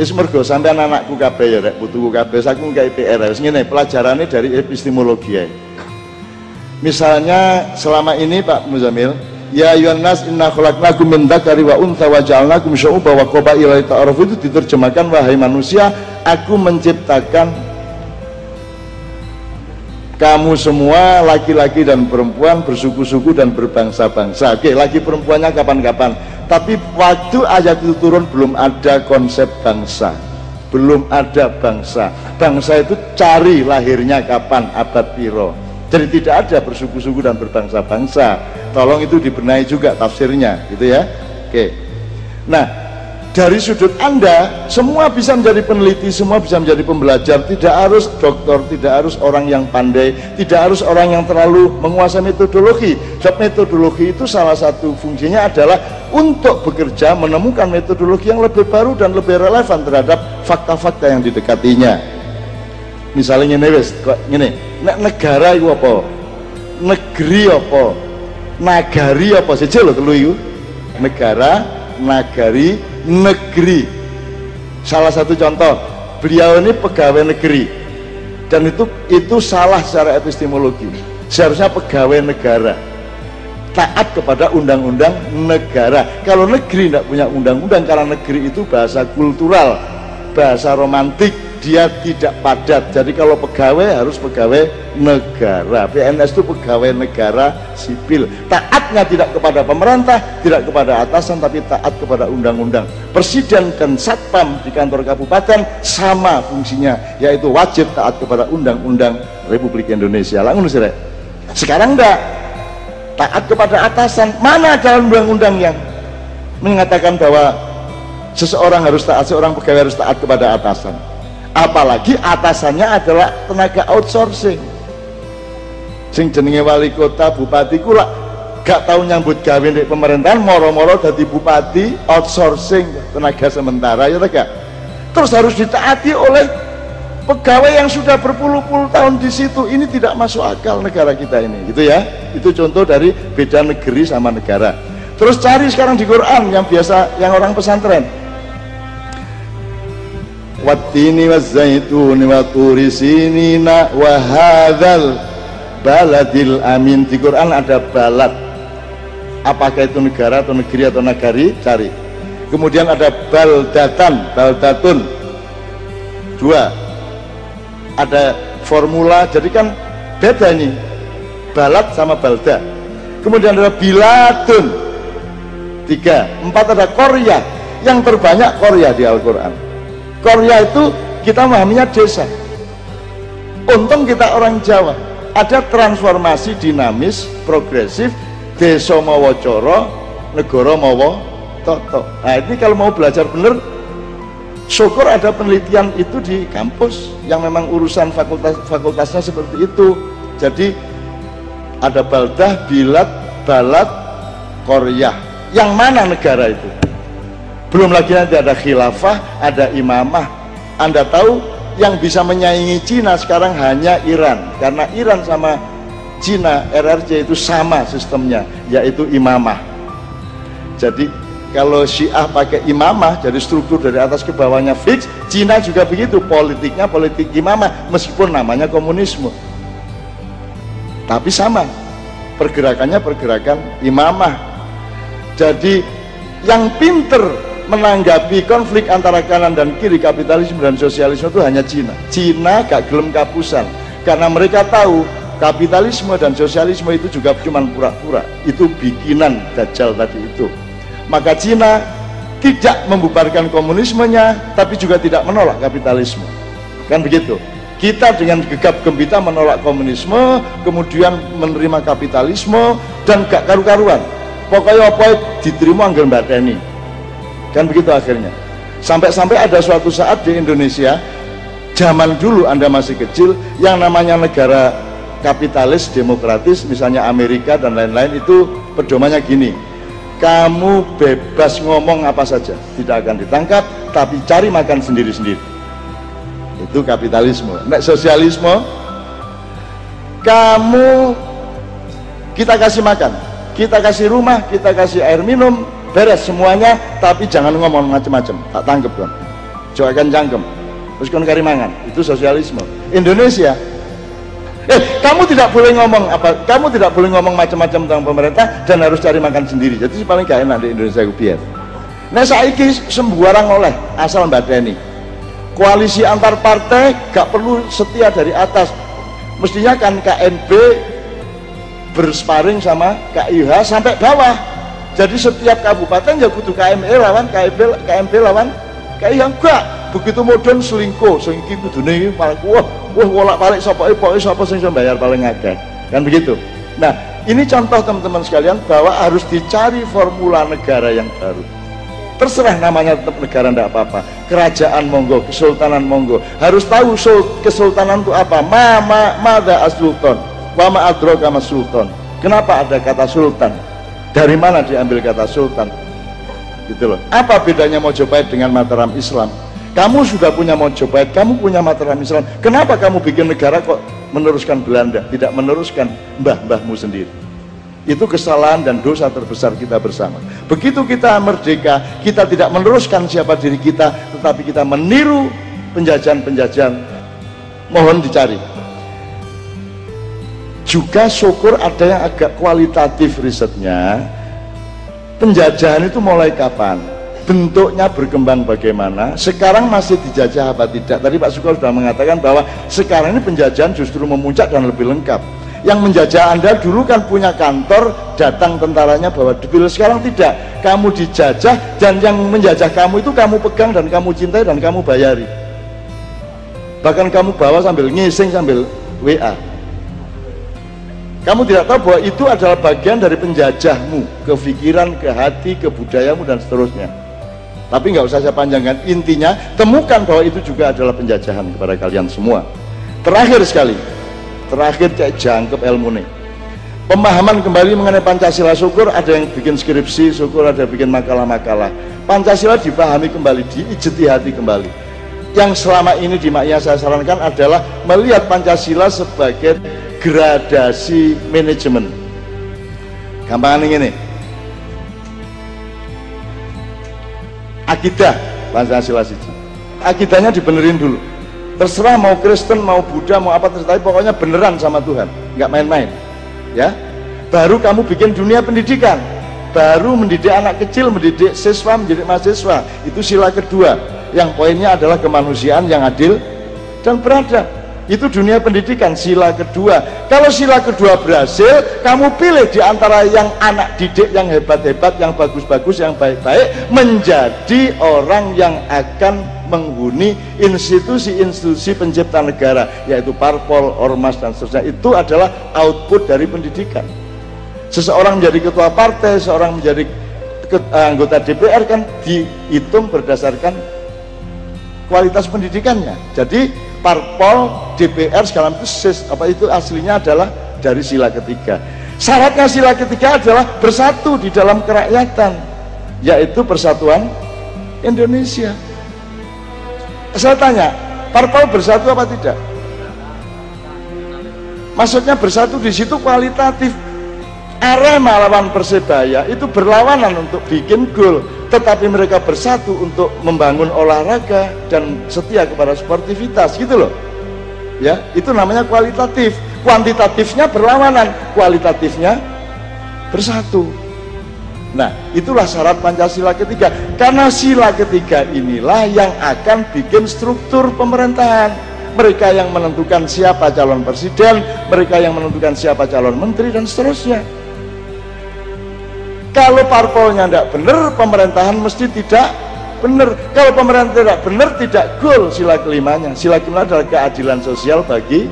Wis mergo sampean anakku kabeh ya rek putuku kabeh aku nggae PR. Wis ngene pelajarannya dari epistemologi ae. Misalnya selama ini Pak Muzamil, Ya ayuhan nas inna khalaqnakum min dzakari wa untha wa ja'alnakum syu'uban wa qabaila itu diterjemahkan wahai manusia, aku menciptakan kamu semua laki-laki dan perempuan bersuku-suku dan berbangsa-bangsa. Oke, lagi perempuannya kapan-kapan. Tapi waktu ayat itu turun belum ada konsep bangsa. Belum ada bangsa. Bangsa itu cari lahirnya kapan, abad piro. Jadi tidak ada bersuku-suku dan berbangsa-bangsa. Tolong itu dibenahi juga tafsirnya, gitu ya. Oke. Nah, dari sudut Anda, semua bisa menjadi peneliti, semua bisa menjadi pembelajar. Tidak harus dokter, tidak harus orang yang pandai, tidak harus orang yang terlalu menguasai metodologi. Sebab metodologi itu salah satu fungsinya adalah untuk bekerja menemukan metodologi yang lebih baru dan lebih relevan terhadap fakta-fakta yang didekatinya. Misalnya ini kok ini, negara itu apa? Negeri apa? Nagari apa saja loh telu itu? Negara, nagari, negeri. Salah satu contoh, beliau ini pegawai negeri dan itu itu salah secara epistemologi. Seharusnya pegawai negara taat kepada undang-undang negara. Kalau negeri tidak punya undang-undang karena negeri itu bahasa kultural, bahasa romantik, dia tidak padat. Jadi kalau pegawai harus pegawai negara. PNS itu pegawai negara sipil. Taatnya tidak kepada pemerintah, tidak kepada atasan, tapi taat kepada undang-undang. Presiden dan satpam di kantor kabupaten sama fungsinya, yaitu wajib taat kepada undang-undang Republik Indonesia. Langsung sih, sekarang enggak taat kepada atasan. Mana dalam undang-undang yang mengatakan bahwa seseorang harus taat, seorang pegawai harus taat kepada atasan? apalagi atasannya adalah tenaga outsourcing sing jenenge wali kota bupati kula gak tahu nyambut gawe di pemerintahan moro-moro dari bupati outsourcing tenaga sementara ya gak terus harus ditaati oleh pegawai yang sudah berpuluh-puluh tahun di situ ini tidak masuk akal negara kita ini gitu ya. Itu contoh dari beda negeri sama negara. Terus cari sekarang di Quran yang biasa yang orang pesantren. Wazzaituni wa turi sinina wa hadzal baladil amin. Di Quran ada balad. Apakah itu negara atau negeri atau nagari? Cari. Kemudian ada baldatan baldatun. Dua ada formula jadi kan beda nih balad sama balda. Kemudian ada biladun. Tiga. Empat ada Korea yang terbanyak Korea di Al-Quran. Korea itu kita memahaminya desa. Untung kita orang Jawa. Ada transformasi dinamis progresif desa mawa coro negara mawa toto nah ini kalau mau belajar benar syukur ada penelitian itu di kampus yang memang urusan fakultas fakultasnya seperti itu. Jadi ada baldah bilat balat korea yang mana negara itu? Belum lagi nanti ada khilafah ada imamah. Anda tahu yang bisa menyaingi Cina sekarang hanya Iran. Karena Iran sama Cina RRC itu sama sistemnya yaitu imamah. Jadi kalau Syiah pakai imamah jadi struktur dari atas ke bawahnya fix Cina juga begitu politiknya politik imamah meskipun namanya komunisme. Tapi sama pergerakannya pergerakan imamah. Jadi yang pinter menanggapi konflik antara kanan dan kiri kapitalisme dan sosialisme itu hanya Cina. Cina gak gelem kapusan karena mereka tahu kapitalisme dan sosialisme itu juga cuma pura-pura. Itu bikinan Dajjal tadi itu maka Cina tidak membubarkan komunismenya tapi juga tidak menolak kapitalisme. Kan begitu? Kita dengan gegap gembita menolak komunisme kemudian menerima kapitalisme dan gak karu-karuan. Pokoknya apa diterima anggar Teni. Kan begitu akhirnya. Sampai-sampai ada suatu saat di Indonesia zaman dulu anda masih kecil yang namanya negara kapitalis demokratis misalnya Amerika dan lain-lain itu pedomannya gini kamu bebas ngomong apa saja. Tidak akan ditangkap tapi cari makan sendiri-sendiri. Itu kapitalisme. Nek sosialisme kamu kita kasih makan kita kasih rumah kita kasih air minum beres semuanya tapi jangan ngomong macam-macam tak tangkap kan Jawa kan cangkem. Terus kon kari mangan. Itu sosialisme. Indonesia kamu tidak boleh ngomong apa kamu tidak boleh ngomong macam-macam tentang pemerintah dan harus cari makan sendiri. Jadi paling gak enak di Indonesia gue biar. Nah saiki sembarang oleh asal ini koalisi antar partai gak perlu setia dari atas. Mestinya kan KNB bersparing sama KIH sampai bawah. Jadi setiap kabupaten ya butuh KME lawan KIB, KMB lawan KIH enggak begitu modern selingkuh kudune iki malah wah wah bolak-balik sapa pokoke sapa sing bayar paling akeh kan begitu nah ini contoh teman-teman sekalian bahwa harus dicari formula negara yang baru terserah namanya tetap negara tidak apa-apa kerajaan monggo kesultanan monggo harus tahu kesultanan itu apa ma ma mada asultan Wama adroka mas sultan. Kenapa ada kata sultan? Dari mana diambil kata sultan? Gitu loh. Apa bedanya Mojopahit dengan Mataram Islam? Kamu sudah punya Mojopahit, kamu punya Mataram Islam. Kenapa kamu bikin negara kok meneruskan Belanda, tidak meneruskan mbah-mbahmu sendiri? Itu kesalahan dan dosa terbesar kita bersama. Begitu kita merdeka, kita tidak meneruskan siapa diri kita, tetapi kita meniru penjajahan-penjajahan. Mohon dicari juga syukur ada yang agak kualitatif risetnya penjajahan itu mulai kapan bentuknya berkembang bagaimana sekarang masih dijajah apa tidak? Tadi Pak Syukur sudah mengatakan bahwa sekarang ini penjajahan justru memuncak dan lebih lengkap. Yang menjajah Anda dulu kan punya kantor datang tentaranya bawa debil sekarang tidak. Kamu dijajah dan yang menjajah kamu itu kamu pegang dan kamu cintai dan kamu bayari. Bahkan kamu bawa sambil ngising sambil WA kamu tidak tahu bahwa itu adalah bagian dari penjajahmu, kefikiran, ke hati, ke budayamu dan seterusnya. Tapi nggak usah saya panjangkan. Intinya temukan bahwa itu juga adalah penjajahan kepada kalian semua. Terakhir sekali, terakhir cek jangkep ilmu nih. Pemahaman kembali mengenai Pancasila syukur ada yang bikin skripsi, syukur ada yang bikin makalah-makalah. Pancasila dipahami kembali, diijeti hati kembali. Yang selama ini di Maknya saya sarankan adalah melihat Pancasila sebagai gradasi manajemen gampang ini akidah. Pancasila siji. Akidahnya dibenerin dulu. Terserah mau Kristen mau Buddha mau apa terserah. Pokoknya beneran sama Tuhan. Nggak main-main. Ya? Baru kamu bikin dunia pendidikan. Baru mendidik anak kecil mendidik siswa mendidik mahasiswa. Itu sila kedua. Yang poinnya adalah kemanusiaan yang adil dan beradab itu dunia pendidikan sila kedua. Kalau sila kedua berhasil kamu pilih di antara yang anak didik yang hebat-hebat yang bagus-bagus yang baik-baik menjadi orang yang akan menghuni institusi-institusi pencipta negara yaitu parpol, ormas dan seterusnya. Itu adalah output dari pendidikan. Seseorang menjadi ketua partai, seorang menjadi anggota DPR kan dihitung berdasarkan kualitas pendidikannya. Jadi parpol DPR segala itu apa itu aslinya adalah dari sila ketiga. Syaratnya sila ketiga adalah bersatu di dalam kerakyatan yaitu persatuan Indonesia. Saya tanya parpol bersatu apa tidak? Maksudnya bersatu di situ kualitatif. Arema lawan Persebaya itu berlawanan untuk bikin gol tetapi mereka bersatu untuk membangun olahraga dan setia kepada sportivitas gitu loh. Ya itu namanya kualitatif. Kuantitatifnya berlawanan kualitatifnya bersatu. Nah itulah syarat Pancasila ketiga. Karena sila ketiga inilah yang akan bikin struktur pemerintahan. Mereka yang menentukan siapa calon presiden mereka yang menentukan siapa calon menteri dan seterusnya kalau parpolnya tidak benar pemerintahan mesti tidak benar kalau pemerintah tidak benar tidak gol sila kelimanya. Sila kelima adalah keadilan sosial bagi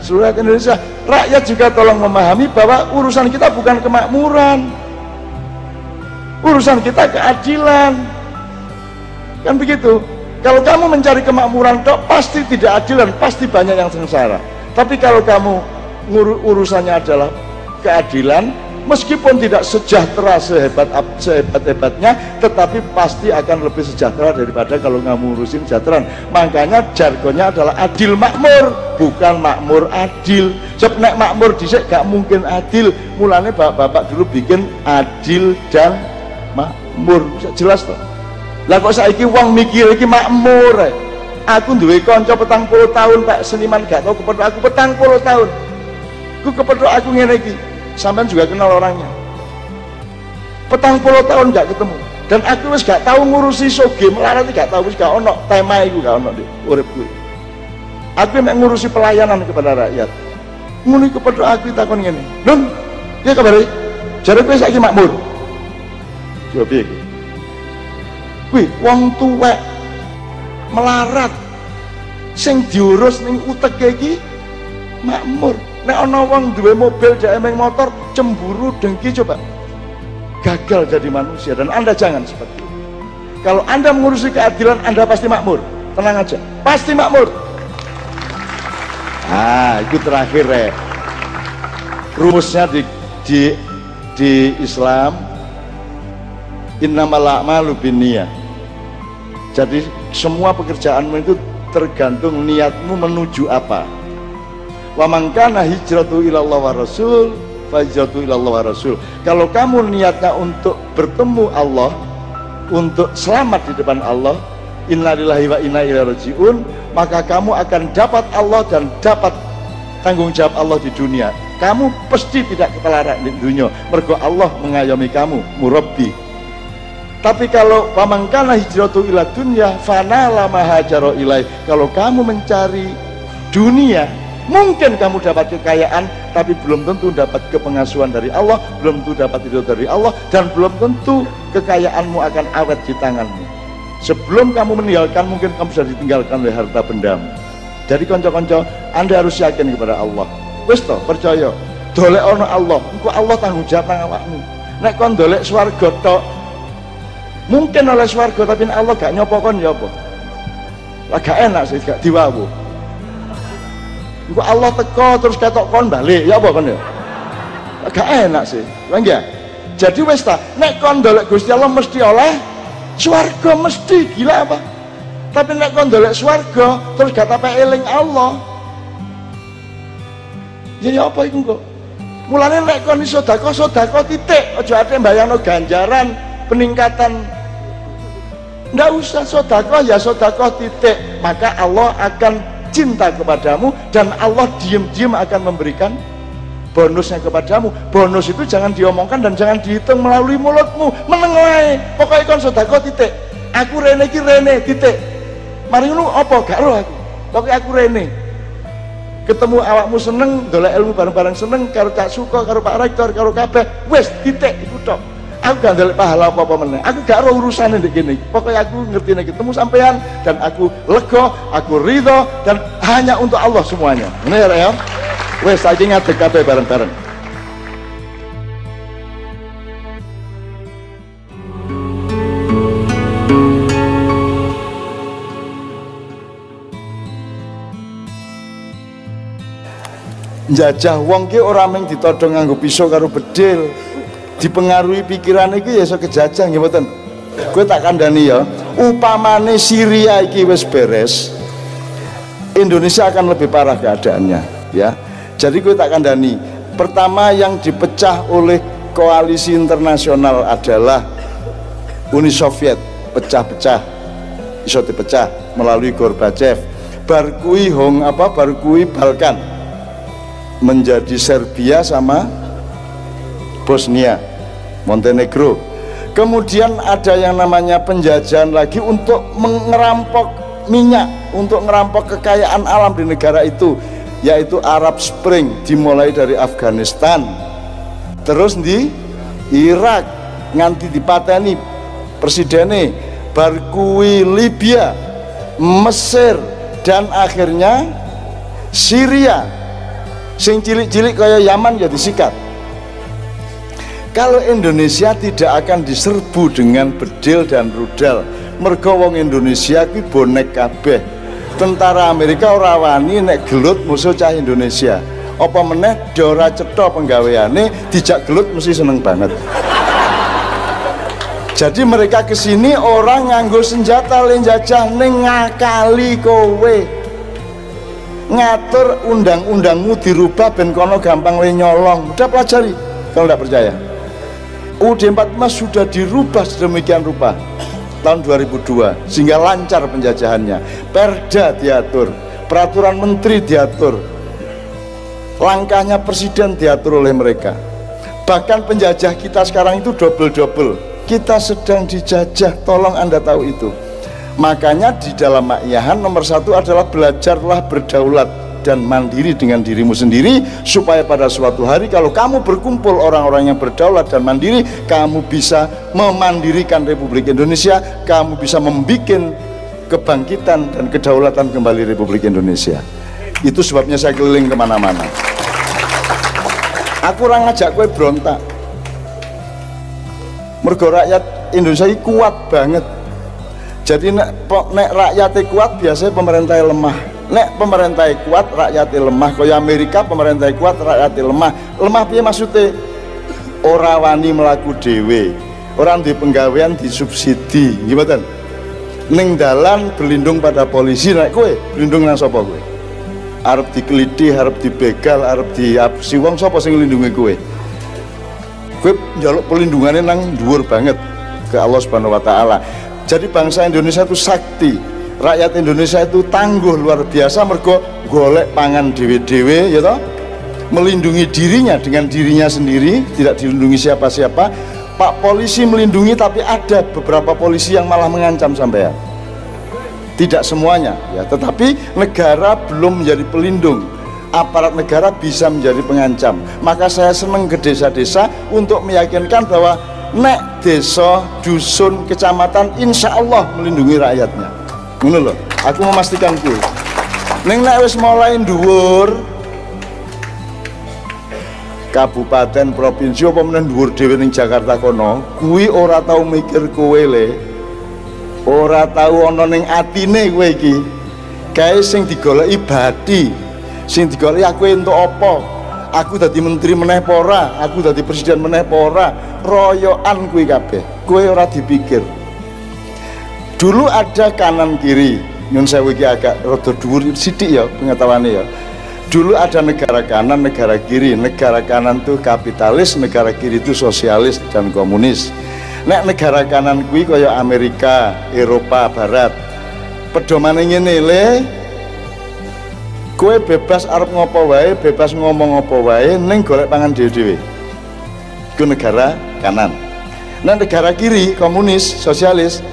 seluruh Indonesia. Rakyat juga tolong memahami bahwa urusan kita bukan kemakmuran. Urusan kita keadilan. Kan begitu? Kalau kamu mencari kemakmuran dok pasti tidak adil dan pasti banyak yang sengsara. Tapi kalau kamu urusannya adalah keadilan meskipun tidak sejahtera sehebat sehebat hebatnya tetapi pasti akan lebih sejahtera daripada kalau nggak ngurusin sejahtera makanya jargonnya adalah adil makmur bukan makmur adil. Sebab nek makmur disek gak mungkin adil. Mulanya bapak-bapak dulu bikin adil dan makmur. Bisa jelas toh? Lah kok saiki wong mikir iki makmur eh. aku duwe kanca petang puluh tahun pak. Seniman gak tau kepethuk aku petang puluh tahun. Ku kepethuk aku ngene sampean juga kenal orangnya. Petang puluh tahun gak ketemu. Dan aku wis gak tahu ngurusi soge melarat gak tahu wis gak ono tema iku gak ono di uripku. Aku mek ngurusi pelayanan kepada rakyat. Ngene kepethuk aku takon ngene nun ya kabar jare kowe saiki makmur? Coba piye kuwi wong tuwek melarat sing diurus ning uteke iki makmur nek ana wong duwe mobil dhek emeng motor cemburu dengki coba. Gagal jadi manusia dan anda jangan seperti itu. Kalau anda mengurusi keadilan anda pasti makmur. Tenang aja pasti makmur. Ah itu terakhir ya rumusnya di di di Islam innamal a'malu binniyah. Jadi semua pekerjaanmu itu tergantung niatmu menuju apa wa mangkana hijratu ilallah wa rasul fajratu ilallah wa rasul. Kalau kamu niatnya untuk bertemu Allah untuk selamat di depan Allah innalillahi wa inna ilaihi rajiun maka kamu akan dapat Allah dan dapat tanggung jawab Allah di dunia. Kamu pasti tidak ketelarak di dunia. Mergo Allah mengayomi kamu murabbi. Tapi kalau pamangkana hijratu ila dunya fana lama hajaro ilai kalau kamu mencari dunia Mungkin kamu dapat kekayaan, tapi belum tentu dapat kepengasuhan dari Allah, belum tentu dapat itu dari Allah, dan belum tentu kekayaanmu akan awet di tanganmu. Sebelum kamu meninggalkan, mungkin kamu sudah ditinggalkan oleh harta bendamu. Jadi konco-konco, Anda harus yakin kepada Allah. Wis percaya. Dolek ono Allah, engko Allah tanggung jawab nang awakmu. Nek kon dolek swarga tok, mungkin oleh swarga tapi Allah gak nyopokon ya apa? Lah gak enak sih, gak diwawu. Engko Allah teko terus ketok kon balik, ya apa kon ya? Gak enak sih. Kan ya? Jadi wis ta, nek kon ndolek Gusti Allah mesti oleh swarga mesti gila apa? Tapi nek kon ndolek swarga terus gak tape eling Allah. Jadi ya apa iku kok? Mulane nek kon iso sedekah sedekah titik, aja ate mbayangno ganjaran peningkatan Nggak usah sedekah ya sedekah titik, maka Allah akan cinta kepadamu dan Allah diam-diam akan memberikan bonusnya kepadamu. Bonus itu jangan diomongkan dan jangan dihitung melalui mulutmu. Menengai pokoknya kon sodako titik. Aku rene ki rene titik. Mari ngono apa? Gak roh aku. Pokoknya aku rene. Ketemu awakmu seneng dolek ilmu bareng-bareng seneng karo tak suka karo Pak Rektor karo kabeh. Wes titik itu tok aku gak ndelok pahala apa-apa meneh. Aku gak ro urusane ndek kene. Pokoknya aku ngerti nek ketemu sampean dan aku lega aku ridho dan hanya untuk Allah semuanya. Ini ya wes saiki ngadeg kabeh bareng-bareng. Njajah wong ki ora mung ditodong nganggo pisau karo bedil dipengaruhi pikiran iki ya iso kejajah nggih mboten? Kowe tak kandhani ya upamane Syria iki wis beres Indonesia akan lebih parah keadaannya ya. Jadi kowe tak kandhani pertama yang dipecah oleh koalisi internasional adalah Uni Soviet. Pecah-pecah iso dipecah melalui Gorbachev. Barkui Hong apa barkui Balkan menjadi Serbia sama Bosnia Montenegro. Kemudian ada yang namanya penjajahan lagi untuk mengerampok minyak untuk ngerampok kekayaan alam di negara itu yaitu Arab Spring dimulai dari Afghanistan. Terus di Irak nganti dipateni presidennya Barkui Libya Mesir dan akhirnya Syria. Sing cilik-cilik kaya Yaman ya disikat kalau Indonesia tidak akan diserbu dengan bedil dan rudal mergo wong Indonesia ki bonek kabeh. Tentara Amerika ora wani nek gelut musuh cah Indonesia. Apa meneh dora cetha penggaweane dijak gelut mesti seneng banget. Jadi mereka ke sini orang nganggo senjata lenjajah ning ngakali kowe. Ngatur undang-undangmu dirubah ben kono gampang le nyolong. Udah pelajari? Kalau tidak percaya UUD 45 sudah dirubah sedemikian rupa tahun 2002 sehingga lancar penjajahannya. Perda diatur peraturan menteri diatur langkahnya presiden diatur oleh mereka. Bahkan penjajah kita sekarang itu double-double. Kita sedang dijajah tolong anda tahu itu. Makanya di dalam makyahan nomor satu adalah belajarlah berdaulat dan mandiri dengan dirimu sendiri supaya pada suatu hari kalau kamu berkumpul orang-orang yang berdaulat dan mandiri kamu bisa memandirikan Republik Indonesia kamu bisa membuat kebangkitan dan kedaulatan kembali Republik Indonesia. Itu sebabnya saya keliling ke mana-mana. Aku orang ngajak kue berontak. Mergo rakyat Indonesia ini kuat banget. Jadi nek, nek rakyatnya kuat biasanya pemerintahnya lemah nek pemerintah kuat rakyat lemah. Kaya Amerika pemerintah kuat rakyat lemah. Lemah piye maksudnya ora wani melaku dewe orang di penggawean disubsidi. Gimana ning dalan berlindung pada polisi naik kue berlindung nang sapa kue arep dikeliti arep dibegal arep diapusi wong sapa sing nglindungi kue kue njaluk pelindungannya nang dhuwur banget ke Allah Subhanahu wa taala. Jadi bangsa Indonesia itu sakti rakyat Indonesia itu tangguh luar biasa mergo golek pangan dewe-dewe ya toh? Melindungi dirinya dengan dirinya sendiri tidak dilindungi siapa-siapa. Pak polisi melindungi tapi ada beberapa polisi yang malah mengancam sampai ya tidak semuanya ya. Tetapi negara belum menjadi pelindung. Aparat negara bisa menjadi pengancam. Maka saya senang ke desa-desa untuk meyakinkan bahwa nek desa, dusun, kecamatan insya Allah melindungi rakyatnya ngono lho aku memastikan kuwi. Ning nek wis mulai dhuwur kabupaten provinsi apa meneh dhuwur dhewe ning Jakarta kono kuwi ora tau mikir kowe le. Ora tau ana ning atine kowe iki. Kae sing digoleki badi sing digoleki aku entuk apa? Aku dadi menteri meneh pora aku dadi presiden meneh pora royokan kuwi kabeh. Kowe ora dipikir dulu ada kanan kiri. Nyun sewu iki agak rada dhuwur sithik ya pengetahuannya ya. Dulu ada negara kanan negara kiri. Negara kanan tuh kapitalis negara kiri itu sosialis dan komunis. Nek negara kanan kuwi kaya Amerika Eropa Barat. Pedomane ngene le. Kue bebas arep ngopo wae bebas ngomong ngopo wae ning golek pangan dhewe-dhewe. Itu negara kanan. Nah negara kiri komunis sosialis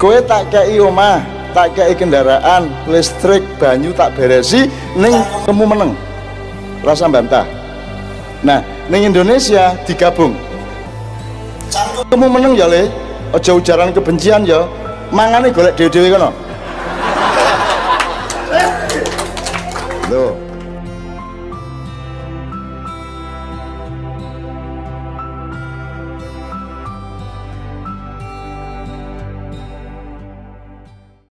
kowe tak kei omah tak kei kendaraan listrik banyu tak beresi ning kamu meneng. Rasa bantah. Nah ning Indonesia digabung. Kamu meneng ya le? Aja ujaran kebencian ya. Mangane golek dewe-dewe kono. Loh